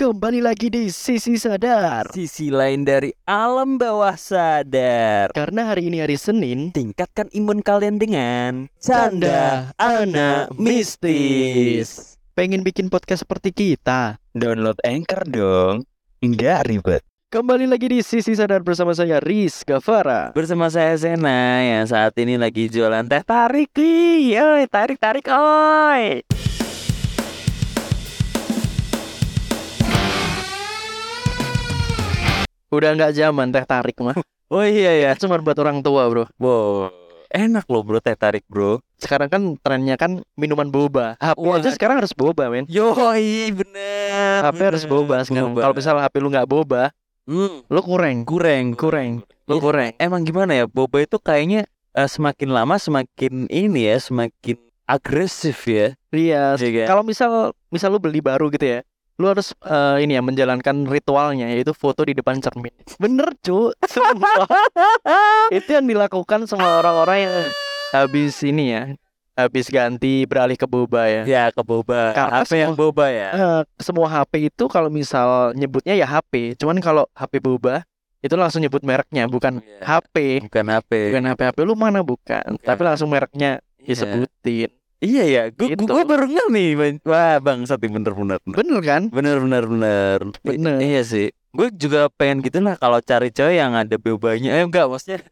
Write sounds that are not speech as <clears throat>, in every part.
Kembali lagi di Sisi Sadar. Sisi lain dari alam bawah sadar. Karena hari ini hari Senin Tingkatkan imun kalian dengan Canda Anak Mistis. Pengen bikin podcast seperti kita? Download Anchor dong. Enggak ribet. Kembali lagi di Sisi Sadar bersama saya Riz Gavara. Bersama saya Sena Yang saat ini lagi jualan teh tarik. Nih Oi, tarik-tarik oi Udah nggak zaman teh tarik mah. <laughs> Oh iya ya Cuma buat orang tua bro. Wow. Enak loh bro teh tarik bro. Sekarang kan trennya kan minuman boba. HP Wah. aja sekarang harus boba men. Yoi bener. HP harus boba sekarang. Kalau misal HP lu nggak boba hmm, Lu kurang Kurang Kurang Lu Iya. kurang Emang gimana ya? Boba itu kayaknya eh, Semakin lama semakin ini ya Semakin agresif ya. Iya. Iya kan? Kalau misal Misal lu beli baru gitu ya Lu harus eh, ini ya menjalankan ritualnya yaitu foto di depan cermin. Bener cu, <laughs> itu yang dilakukan sama orang-orang yang habis ini ya, habis ganti beralih ke boba ya. Ya ke boba Karena Apa yang boba ya Eh, semua HP itu kalau misal nyebutnya ya HP, cuman kalau HP boba itu langsung nyebut mereknya bukan Iya. HP, Bukan HP bukan HP HP lu mana bukan, tapi langsung mereknya Iya. disebutin. Iya ya Gue Gitu. gue baru nggak nih Bang. Wah bang satu bener bener bener kan? bener bener bener I- Bener. Iya sih Gue juga pengen gitu lah Kalau cari cewek yang ada bobanya Eh enggak maksudnya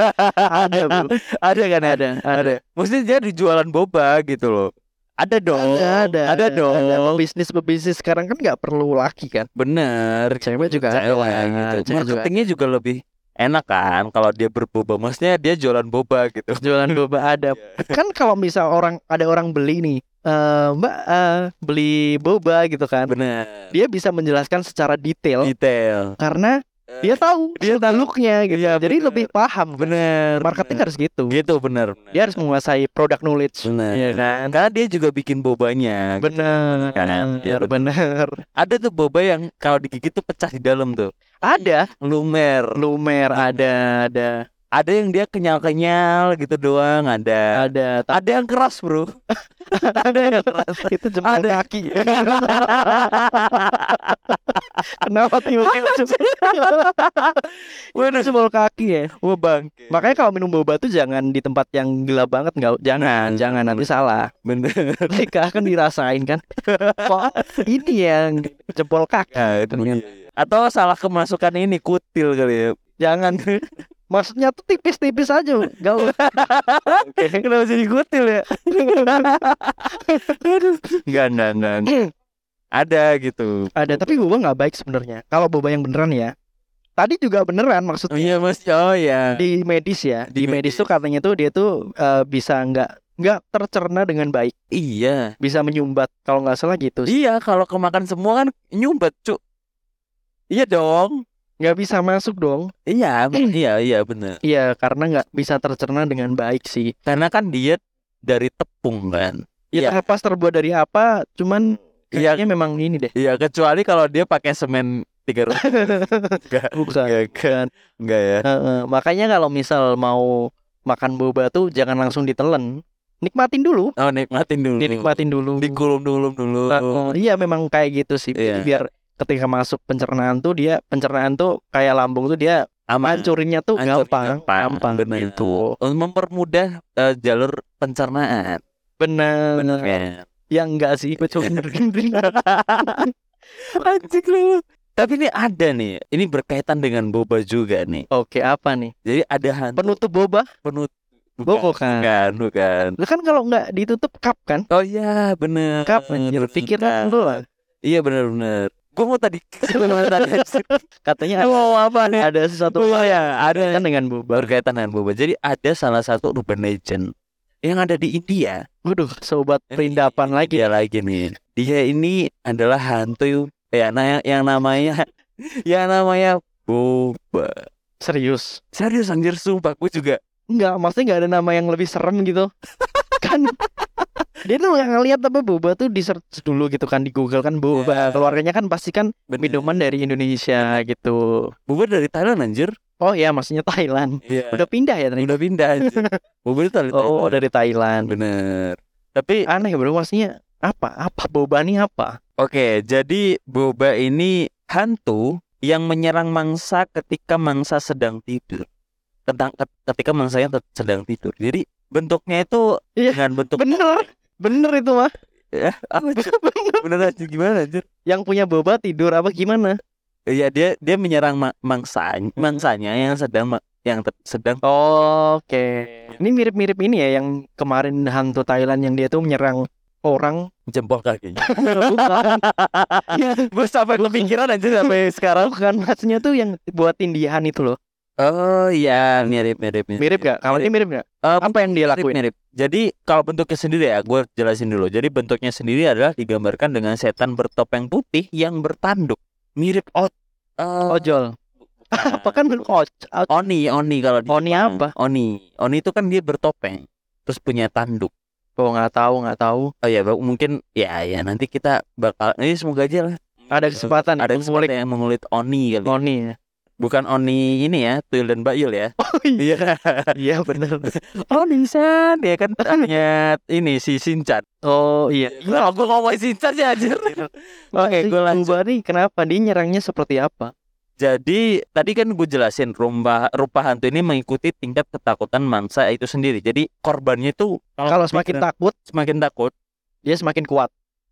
<laughs> ada bro. Ada kan? Ada, ada. Maksudnya dia di jualan boba gitu loh Ada dong Ada, ada, Ada dong Bisnis pebisnis sekarang kan nggak perlu laki kan. Bener Cewek juga ada. Cewek gitu Cewek juga Marketingnya juga lebih enak kan Kalau dia berboba Maksudnya dia jualan boba gitu jualan boba ada. kan kalau misal orang ada orang beli nih, eh, Mbak eh, beli boba gitu kan. Bener Dia bisa menjelaskan secara detail Detail karena dia tahu dia looknya gitu. Iya, Jadi bener. lebih paham. Bener Marketing harus gitu. Gitu bener bener. Dia harus menguasai product knowledge. Bener Iya kan? Karena dia juga bikin bobanya Bener, Kan? Iya, bener. Ada tuh boba yang kalau digigit tuh pecah di dalam tuh Ada Lumer lumer, ada, ada, Ada yang dia kenyal-kenyal gitu doang Ada ada. Ada yang keras bro <laughs> ada yang keras. Itu jempol Ada. kaki. <laughs> Kenapa tiba-tiba jempol <laughs> jempol kaki ya. Wah bang Makanya kalau minum boba tuh jangan di tempat yang gelap banget nggak jangan, jangan nanti salah. Bener Mereka akan dirasain kan. Kok ini yang jempol kaki. ya, itu Atau salah kemasukan ini kutil kali ya Jangan. Maksudnya tuh tipis-tipis aja, gak <laughs> Kenapa jadi kutil ya. <laughs> Enggak enggak enggak Ada gitu Ada, tapi boba nggak baik sebenarnya. Kalau boba yang beneran ya. Tadi juga beneran Oh maksudnya. iya mas Oh ya di medis ya di, Di medis medis. tuh katanya tuh dia tuh eh, bisa nggak nggak tercerna dengan baik Iya bisa menyumbat kalau nggak salah gitu. Iya kalau kemakan semua kan nyumbat cuk Iya dong nggak bisa masuk dong. Iya <clears throat> iya iya bener. Iya karena nggak bisa tercerna dengan baik sih. Karena kan diet dari tepung kan. Ya Iya. pas terbuat dari apa cuman Iya. kayaknya memang ini deh. Iya kecuali kalau dia pakai semen tiga roda Enggak <laughs> bukan Enggak ya. Heeh, makanya kalau misal mau makan boba tuh jangan langsung ditelen nikmatin dulu. Oh nikmatin dulu. Dinikmatin dulu. Digulung dulu. Dulu iya memang kayak gitu sih. Iya. biar ketika masuk pencernaan tuh dia pencernaan tuh kayak lambung tuh dia Aman hancurinnya tuh Hancurin gampang gampang Bener gitu Untuk mempermudah eh, jalur pencernaan. Bener Ya. ya enggak sih <laughs> <laughs> Anjing lu. Tapi ini ada nih Ini berkaitan dengan boba juga nih. Oke apa nih? Jadi ada hantu penutup boba? Penut boba kan? Bukan, bukan. Lu kan kalau nggak ditutup cup kan? Oh iya, bener. cup anjir. Pikir Bener. lu lah Iya bener-bener. Gue mau tadi <laughs> katanya mau apa nih? ada sesuatu Oh ya, ada kan dengan boba berkaitan dengan boba. Jadi ada salah satu urban legend yang ada di India. waduh sobat perindapan lagi Dia lagi nih. Dia ini adalah hantu ya nah, yang namanya <laughs> yang namanya boba. serius Serius anjir sumpah gue juga Enggak, maksudnya nggak ada nama yang lebih serem gitu <laughs> kan <laughs> dia tuh nggak ngeliat apa boba tuh di search dulu gitu kan di Google kan boba Ya. keluarganya kan pasti kan bener. minuman dari Indonesia gitu boba dari Thailand anjir. oh ya maksudnya Thailand Iya. udah pindah ya ternyata Udah pindah anjir. <laughs> boba itu dari oh Thailand. dari Thailand Bener. Tapi aneh bro maksudnya Apa? Apa boba ini apa? Oke, jadi boba ini hantu yang menyerang mangsa ketika mangsa sedang tidur. Tentang ketika mangsanya sedang tidur. Jadi bentuknya itu Iya, dengan bentuk Bener. Bener itu mah. ya apa Cur? bener aja gimana anjir? Yang punya boba tidur apa gimana? Iya dia dia menyerang ma- mangsa mangsanya yang sedang ma- yang sedang Oke. Ini mirip-mirip ini ya yang kemarin hantu Thailand yang dia tuh menyerang orang. jempol kakinya. <laughs> Bukan. <laughs> Gue sampai kepikiran aja sampai sekarang. Bukan maksudnya tuh yang buat tindihan itu loh. Oh iya mirip mirip mirip. Mirip gak? Kalau ini mirip gak? Eh, Apa yang dia lakuin? mirip. Jadi kalau bentuknya sendiri ya, gue jelasin dulu. Jadi bentuknya sendiri adalah digambarkan dengan setan bertopeng putih yang bertanduk, mirip ot. eh, Ojol. bukan. <laughs> Apa kan oj? Oni, oni kalau di Oni Jepang. apa? Oni, oni itu kan dia bertopeng, terus punya tanduk. Oh nggak tahu nggak tahu. Oh ya, mungkin ya ya nanti kita bakal ini semoga aja lah. Ada kesempatan Ada untuk ngulik kesempatan yang mengulik oni kali. Oni ya. Bukan oni ini ya, Tuyul dan Bayul ya. <laughs> Oh Iya. iya bener. Oni san, ya kan <laughs> hanya ini si Shinchan. Oh iya. <laughs> Lah, gue ngomongin Shinchan ya anjir. Oke, Si gue lanjut. Nih kenapa dia nyerangnya seperti apa? Jadi tadi kan gue jelasin rupa rupa hantu ini mengikuti tingkat ketakutan mangsa itu sendiri. Jadi korbannya itu Kalau semakin takut semakin takut dia semakin kuat.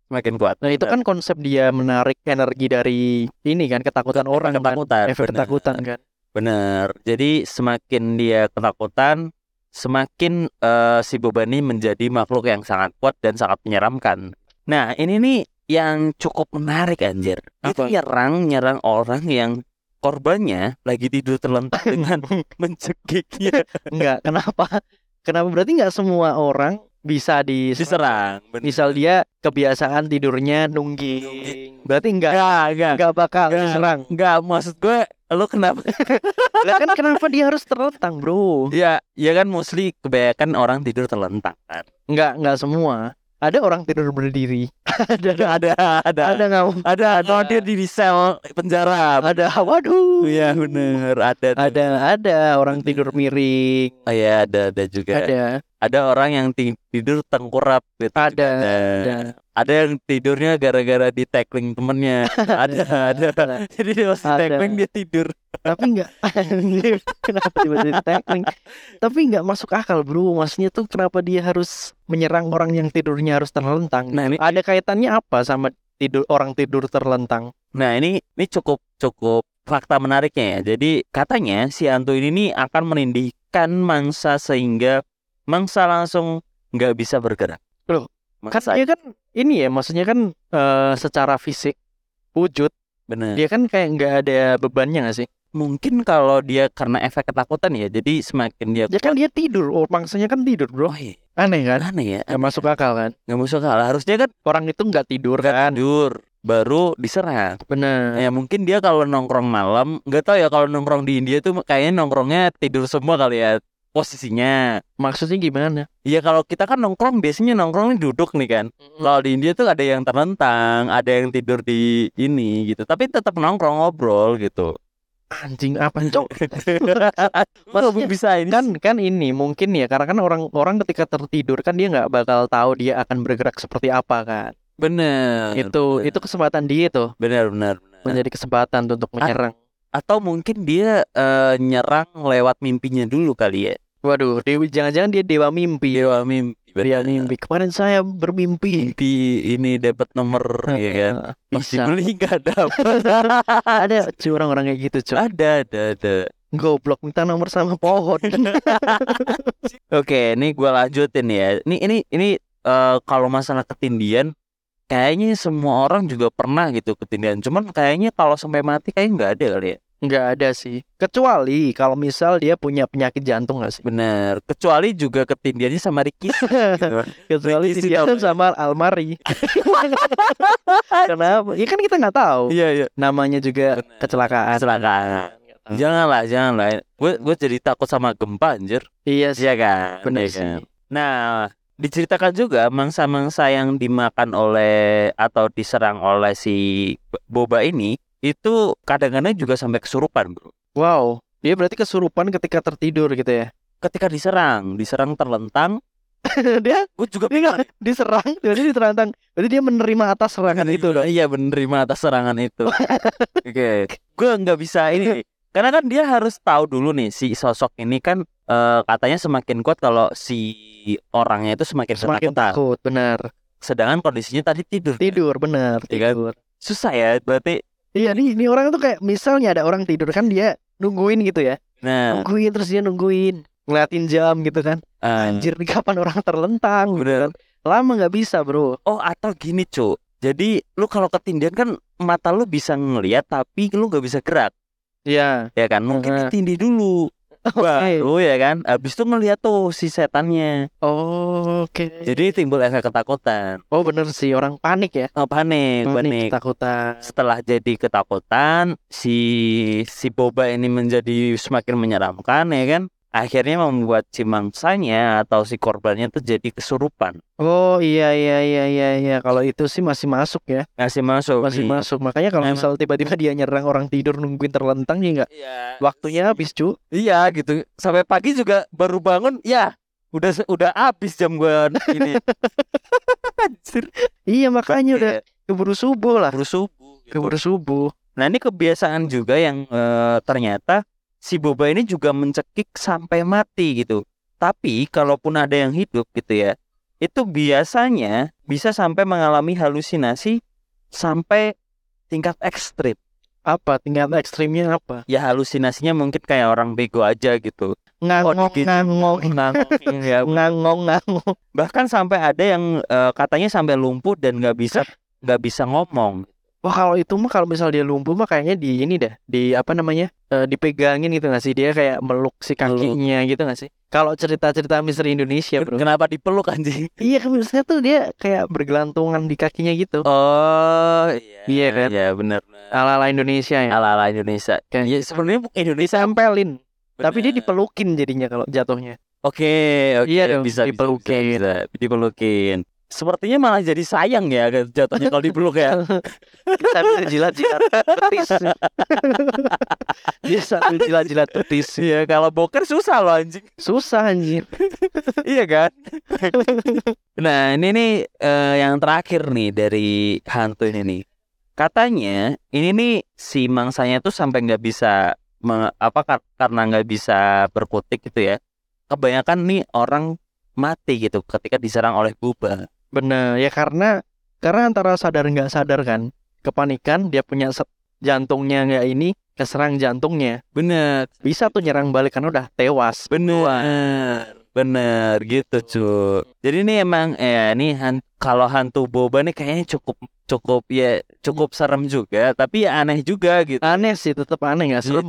Semakin kuat. Nah itu kan konsep dia menarik energi dari ini kan ketakutan orang kan. ketakutan. Efek bener. ketakutan kan. Bener. Jadi semakin dia ketakutan, semakin eh, si boba ini menjadi makhluk yang sangat kuat dan sangat menyeramkan. Nah ini nih yang cukup menarik anjir. Itu Apa? nyerang nyerang orang yang korbannya lagi tidur terlentang <laughs> dengan mencekiknya Enggak, kenapa? Kenapa berarti nggak semua orang bisa di diserang. Bener. Misal dia kebiasaan tidurnya nungging. Berarti enggak Enggak, enggak. enggak bakal Enggak. diserang. Enggak, maksud gue lu kenapa? Lah kan kenapa dia harus terlentang, Bro? ya, ya kan mostly kebanyakan orang tidur terlentang kan. Enggak, enggak semua. Ada orang tidur berdiri. <laughs> ada ada, ada, ada nggak? ada, ada, dia di sel penjara. Ada. Waduh. Iya bener, ada, tuh. Ada ada orang tidur miring. Oh iya, ada, ada juga. Ada, Ada. orang yang ti- tidur tengkurap gitu. Ada. juga ada. Ada. Ada yang tidurnya gara-gara di tackling temennya. <laughs> ada, ada. Jadi dia masih Ada. tackling dia tidur. Tapi enggak <laughs> <laughs> kenapa tiba-tiba tackling? Tapi enggak masuk akal, Bro. Maksudnya tuh kenapa dia harus menyerang orang yang tidurnya harus terlentang? Nah ini, Ada kaitannya apa sama tidur orang tidur terlentang? nah ini, ini cukup, cukup fakta menariknya ya. Jadi katanya si hantu ini nih akan menindihkan mangsa sehingga mangsa langsung nggak bisa bergerak. Loh, Kan dia kan ini ya, maksudnya kan eh, secara fisik wujud bener. dia kan kayak nggak ada bebannya nggak sih? Mungkin kalau dia karena efek ketakutan ya, jadi semakin dia Ya kan dia tidur, oh mangsanya kan tidur, Bro. Oh iya, Aneh kan? aneh ya. Nggak masuk akal kan? Nggak masuk akal. Harusnya kan Orang itu nggak tidur kan? tidur baru diserang. Bener. Ya mungkin dia kalau nongkrong malam, nggak tahu ya kalau nongkrong di India tuh kayaknya nongkrongnya tidur semua kali ya posisinya. Maksudnya gimana? Iya kalau kita kan nongkrong biasanya nongkrongnya duduk nih kan. Kalau di India tuh ada yang terlentang, ada yang tidur di ini gitu. Tapi tetap nongkrong ngobrol gitu. Anjing apa cok? <laughs> Maksudnya bisa ini? kan kan ini mungkin ya karena kan orang orang ketika tertidur kan dia nggak bakal tahu dia akan bergerak seperti apa kan bener. itu bener. itu kesempatan dia tuh bener bener. bener. menjadi kesempatan untuk menyerang Atau mungkin dia eh, nyerang lewat mimpinya dulu kali ya. Waduh dewi jangan-jangan dia dewa mimpi Dewa mimpi. dewa mimpi kemarin saya bermimpi Mimpi ini dapat nomor <laughs> ya kan. Masih beli nggak dapat. <laughs> ada cuy orang-orang kayak gitu cuy ada ada ada. goblok minta nomor sama pohon <laughs> Oke, ini gua lanjutin ya. Ini ini ini eh, kalau masalah ketindian kayaknya semua orang juga pernah gitu ketindian. Cuman kayaknya kalau sampai mati kayaknya nggak ada kali ya. Nggak ada sih kecuali kalau misal dia punya penyakit jantung nggak sih Bener. Kecuali juga ketindiannya sama Ricky. <laughs> gitu. kecuali Ricky dia sama almari <laughs> kenapa ya kan kita nggak tahu Iya iya. namanya juga Bener. kecelakaan Kecelakaan. Janganlah, janganlah. Gue gue jadi takut sama gempa anjir. iya sih Iya kan? benar Iya sih kan? Nah, diceritakan juga mangsa-mangsa yang dimakan oleh atau diserang oleh si boba ini itu kadang-kadang juga sampai kesurupan, Bro. wow dia berarti kesurupan ketika tertidur gitu ya Ketika diserang, diserang terlentang <laughs> dia Gue juga dia nggak <laughs> diserang, jadi diterantang. Berarti dia menerima atas serangan itu dong. Iya menerima atas serangan itu. <laughs> Oke, gue nggak bisa ini. Karena kan dia harus tahu dulu nih si sosok ini kan eh, katanya semakin kuat kalau si orangnya itu semakin, Semakin ketakutan. takut, benar. Sedangkan kondisinya tadi tidur. Tidur, benar. Iya kan? Tidur. Susah ya berarti. Iya nih, ini orang tuh kayak misalnya ada orang tidur kan dia nungguin gitu ya. Nah, Nungguin terus dia nungguin, ngeliatin jam gitu kan. eh, Anjir nih kapan orang terlentang gitu Bener. kan. Lama nggak bisa, Bro. oh atau gini cu. Jadi lu kalau ketindihan kan mata lu bisa ngelihat tapi lu nggak bisa gerak, Iya. ya kan? Mungkin Heeh. ditindih dulu. Baru ya kan. Habis itu ngeliat tuh si setannya. Oh, Oke. Jadi timbul efek ketakutan. Oh bener sih orang panik ya. Oh, panik, Panik, panik. ketakutan. Setelah jadi ketakutan, si si boba ini menjadi semakin menyeramkan ya kan. Akhirnya membuat si mangsanya atau si korbannya tuh jadi kesurupan. Oh iya iya iya iya iya. Kalau itu sih masih masuk ya. Ngasih masuk. Masih Iya. masuk. Makanya kalau misal tiba-tiba dia nyerang orang tidur nungguin terlentang ya enggak. Iya. Waktunya habis, cu. Iya gitu. Sampai pagi juga baru bangun, ya udah udah habis jam gua ini. <laughs> Anjir. Iya makanya udah Iya, keburu subuh lah. baru subuh. gitu. Keburu subuh. Nah ini kebiasaan juga yang eh, ternyata si boba ini juga mencekik sampai mati gitu. Tapi kalaupun ada yang hidup gitu ya, itu biasanya bisa sampai mengalami halusinasi sampai tingkat ekstrim. Apa tingkat ekstrimnya apa? Ya halusinasinya mungkin kayak orang bego aja gitu. Ngangong gitu. ngangong Ngangong, ya. ngangong ngangong. Bahkan sampai ada yang eh, katanya sampai lumpuh dan nggak bisa nggak bisa ngomong. Wah kalau itu mah kalau misal dia lumpuh mah kayaknya di ini dah di apa namanya eh, dipegangin gitu nggak sih dia kayak meluk si kakinya gitu nggak sih? Kalau cerita-cerita misteri Indonesia bro, Kenapa dipeluk anjing? <laughs> iya kan biasanya tuh dia kayak bergelantungan di kakinya gitu. Oh iya. Iya kan? Iya benar. Ala-ala Indonesia ya. Ala-ala Indonesia. Kan. Ya sebenarnya Indonesia Disempelin, tapi dia dipelukin jadinya kalau jatuhnya. Oke, oke, Iya dong, bisa, bisa, dipelukin. bisa, bisa, dipelukin. Sepertinya malah jadi sayang ya jatuhnya kalau dipeluk ya. sambil jilat-jilat betis. dia sambil jilat-jilat betis. Iya, kalau boker susah loh anjing. Susah anjir. iya kan? nah, ini nih eh, yang terakhir nih dari hantu ini nih. Katanya ini nih si mangsanya tuh sampai nggak bisa me- apa kar- karena nggak bisa berkutik gitu ya. Kebanyakan nih orang mati gitu ketika diserang oleh buba. Bener ya karena karena antara sadar nggak sadar kan kepanikan dia punya set- jantungnya nggak ini keserang jantungnya Bener, bisa tuh nyerang balik karena udah tewas. bener, bener gitu cuy. Jadi ini emang ya ini han- kalau hantu boba nih kayaknya cukup cukup ya cukup serem juga, tapi ya aneh juga gitu. Aneh sih tetap aneh nggak serem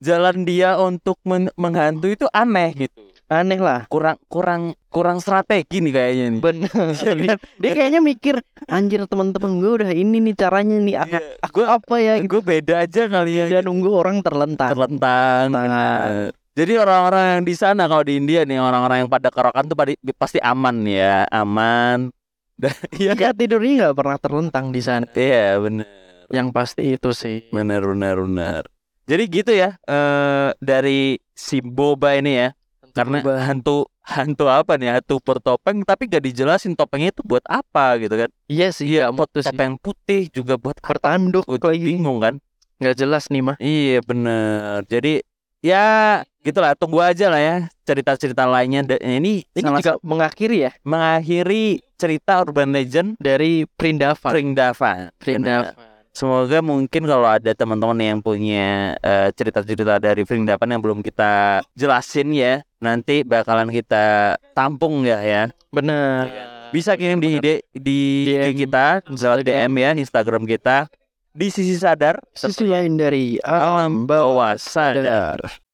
jalan dia untuk men- menghantu itu aneh gitu. Aneh lah. Kurang kurang kurang strategi nih kayaknya nih. Bener. <laughs> Iya kan? <laughs> dia kayaknya mikir anjir teman-teman gue udah ini nih caranya nih aku, aku apa ya gitu. Gue beda aja kali ya. Dia nunggu orang terlentang. terlentang. Nah. Jadi orang-orang yang di sana kalau di India nih orang-orang yang pada kerokan tuh pasti aman ya, aman. <laughs> Dan iya Ya tidurnya nggak pernah terlentang di sana. Iya bener Yang pasti itu sih. bener bener bener. Jadi gitu ya eh dari si boba ini ya karena hantu hantu apa nih hantu bertopeng tapi gak dijelasin topengnya itu buat apa gitu kan? Iya sih. Iya. sih. topeng putih juga buat? Bertanduk Gua lagi. bingung kan? Nggak jelas nih mah. Iya bener. Jadi ya gitulah tunggu aja lah ya cerita-cerita lainnya. Dan ini Ini salah juga mengakhiri ya mengakhiri cerita urban legend dari Prindavan. Pringdavan. Prindavan. Semoga mungkin kalau ada teman-teman yang punya eh, cerita-cerita dari Pringdavan yang belum kita jelasin ya, nanti bakalan kita tampung ya ya. Bener. Bisa kirim di di, di DM. Kita, lewat DM ya Instagram kita di sisi sadar Sisi lain dari alam bawah sadar.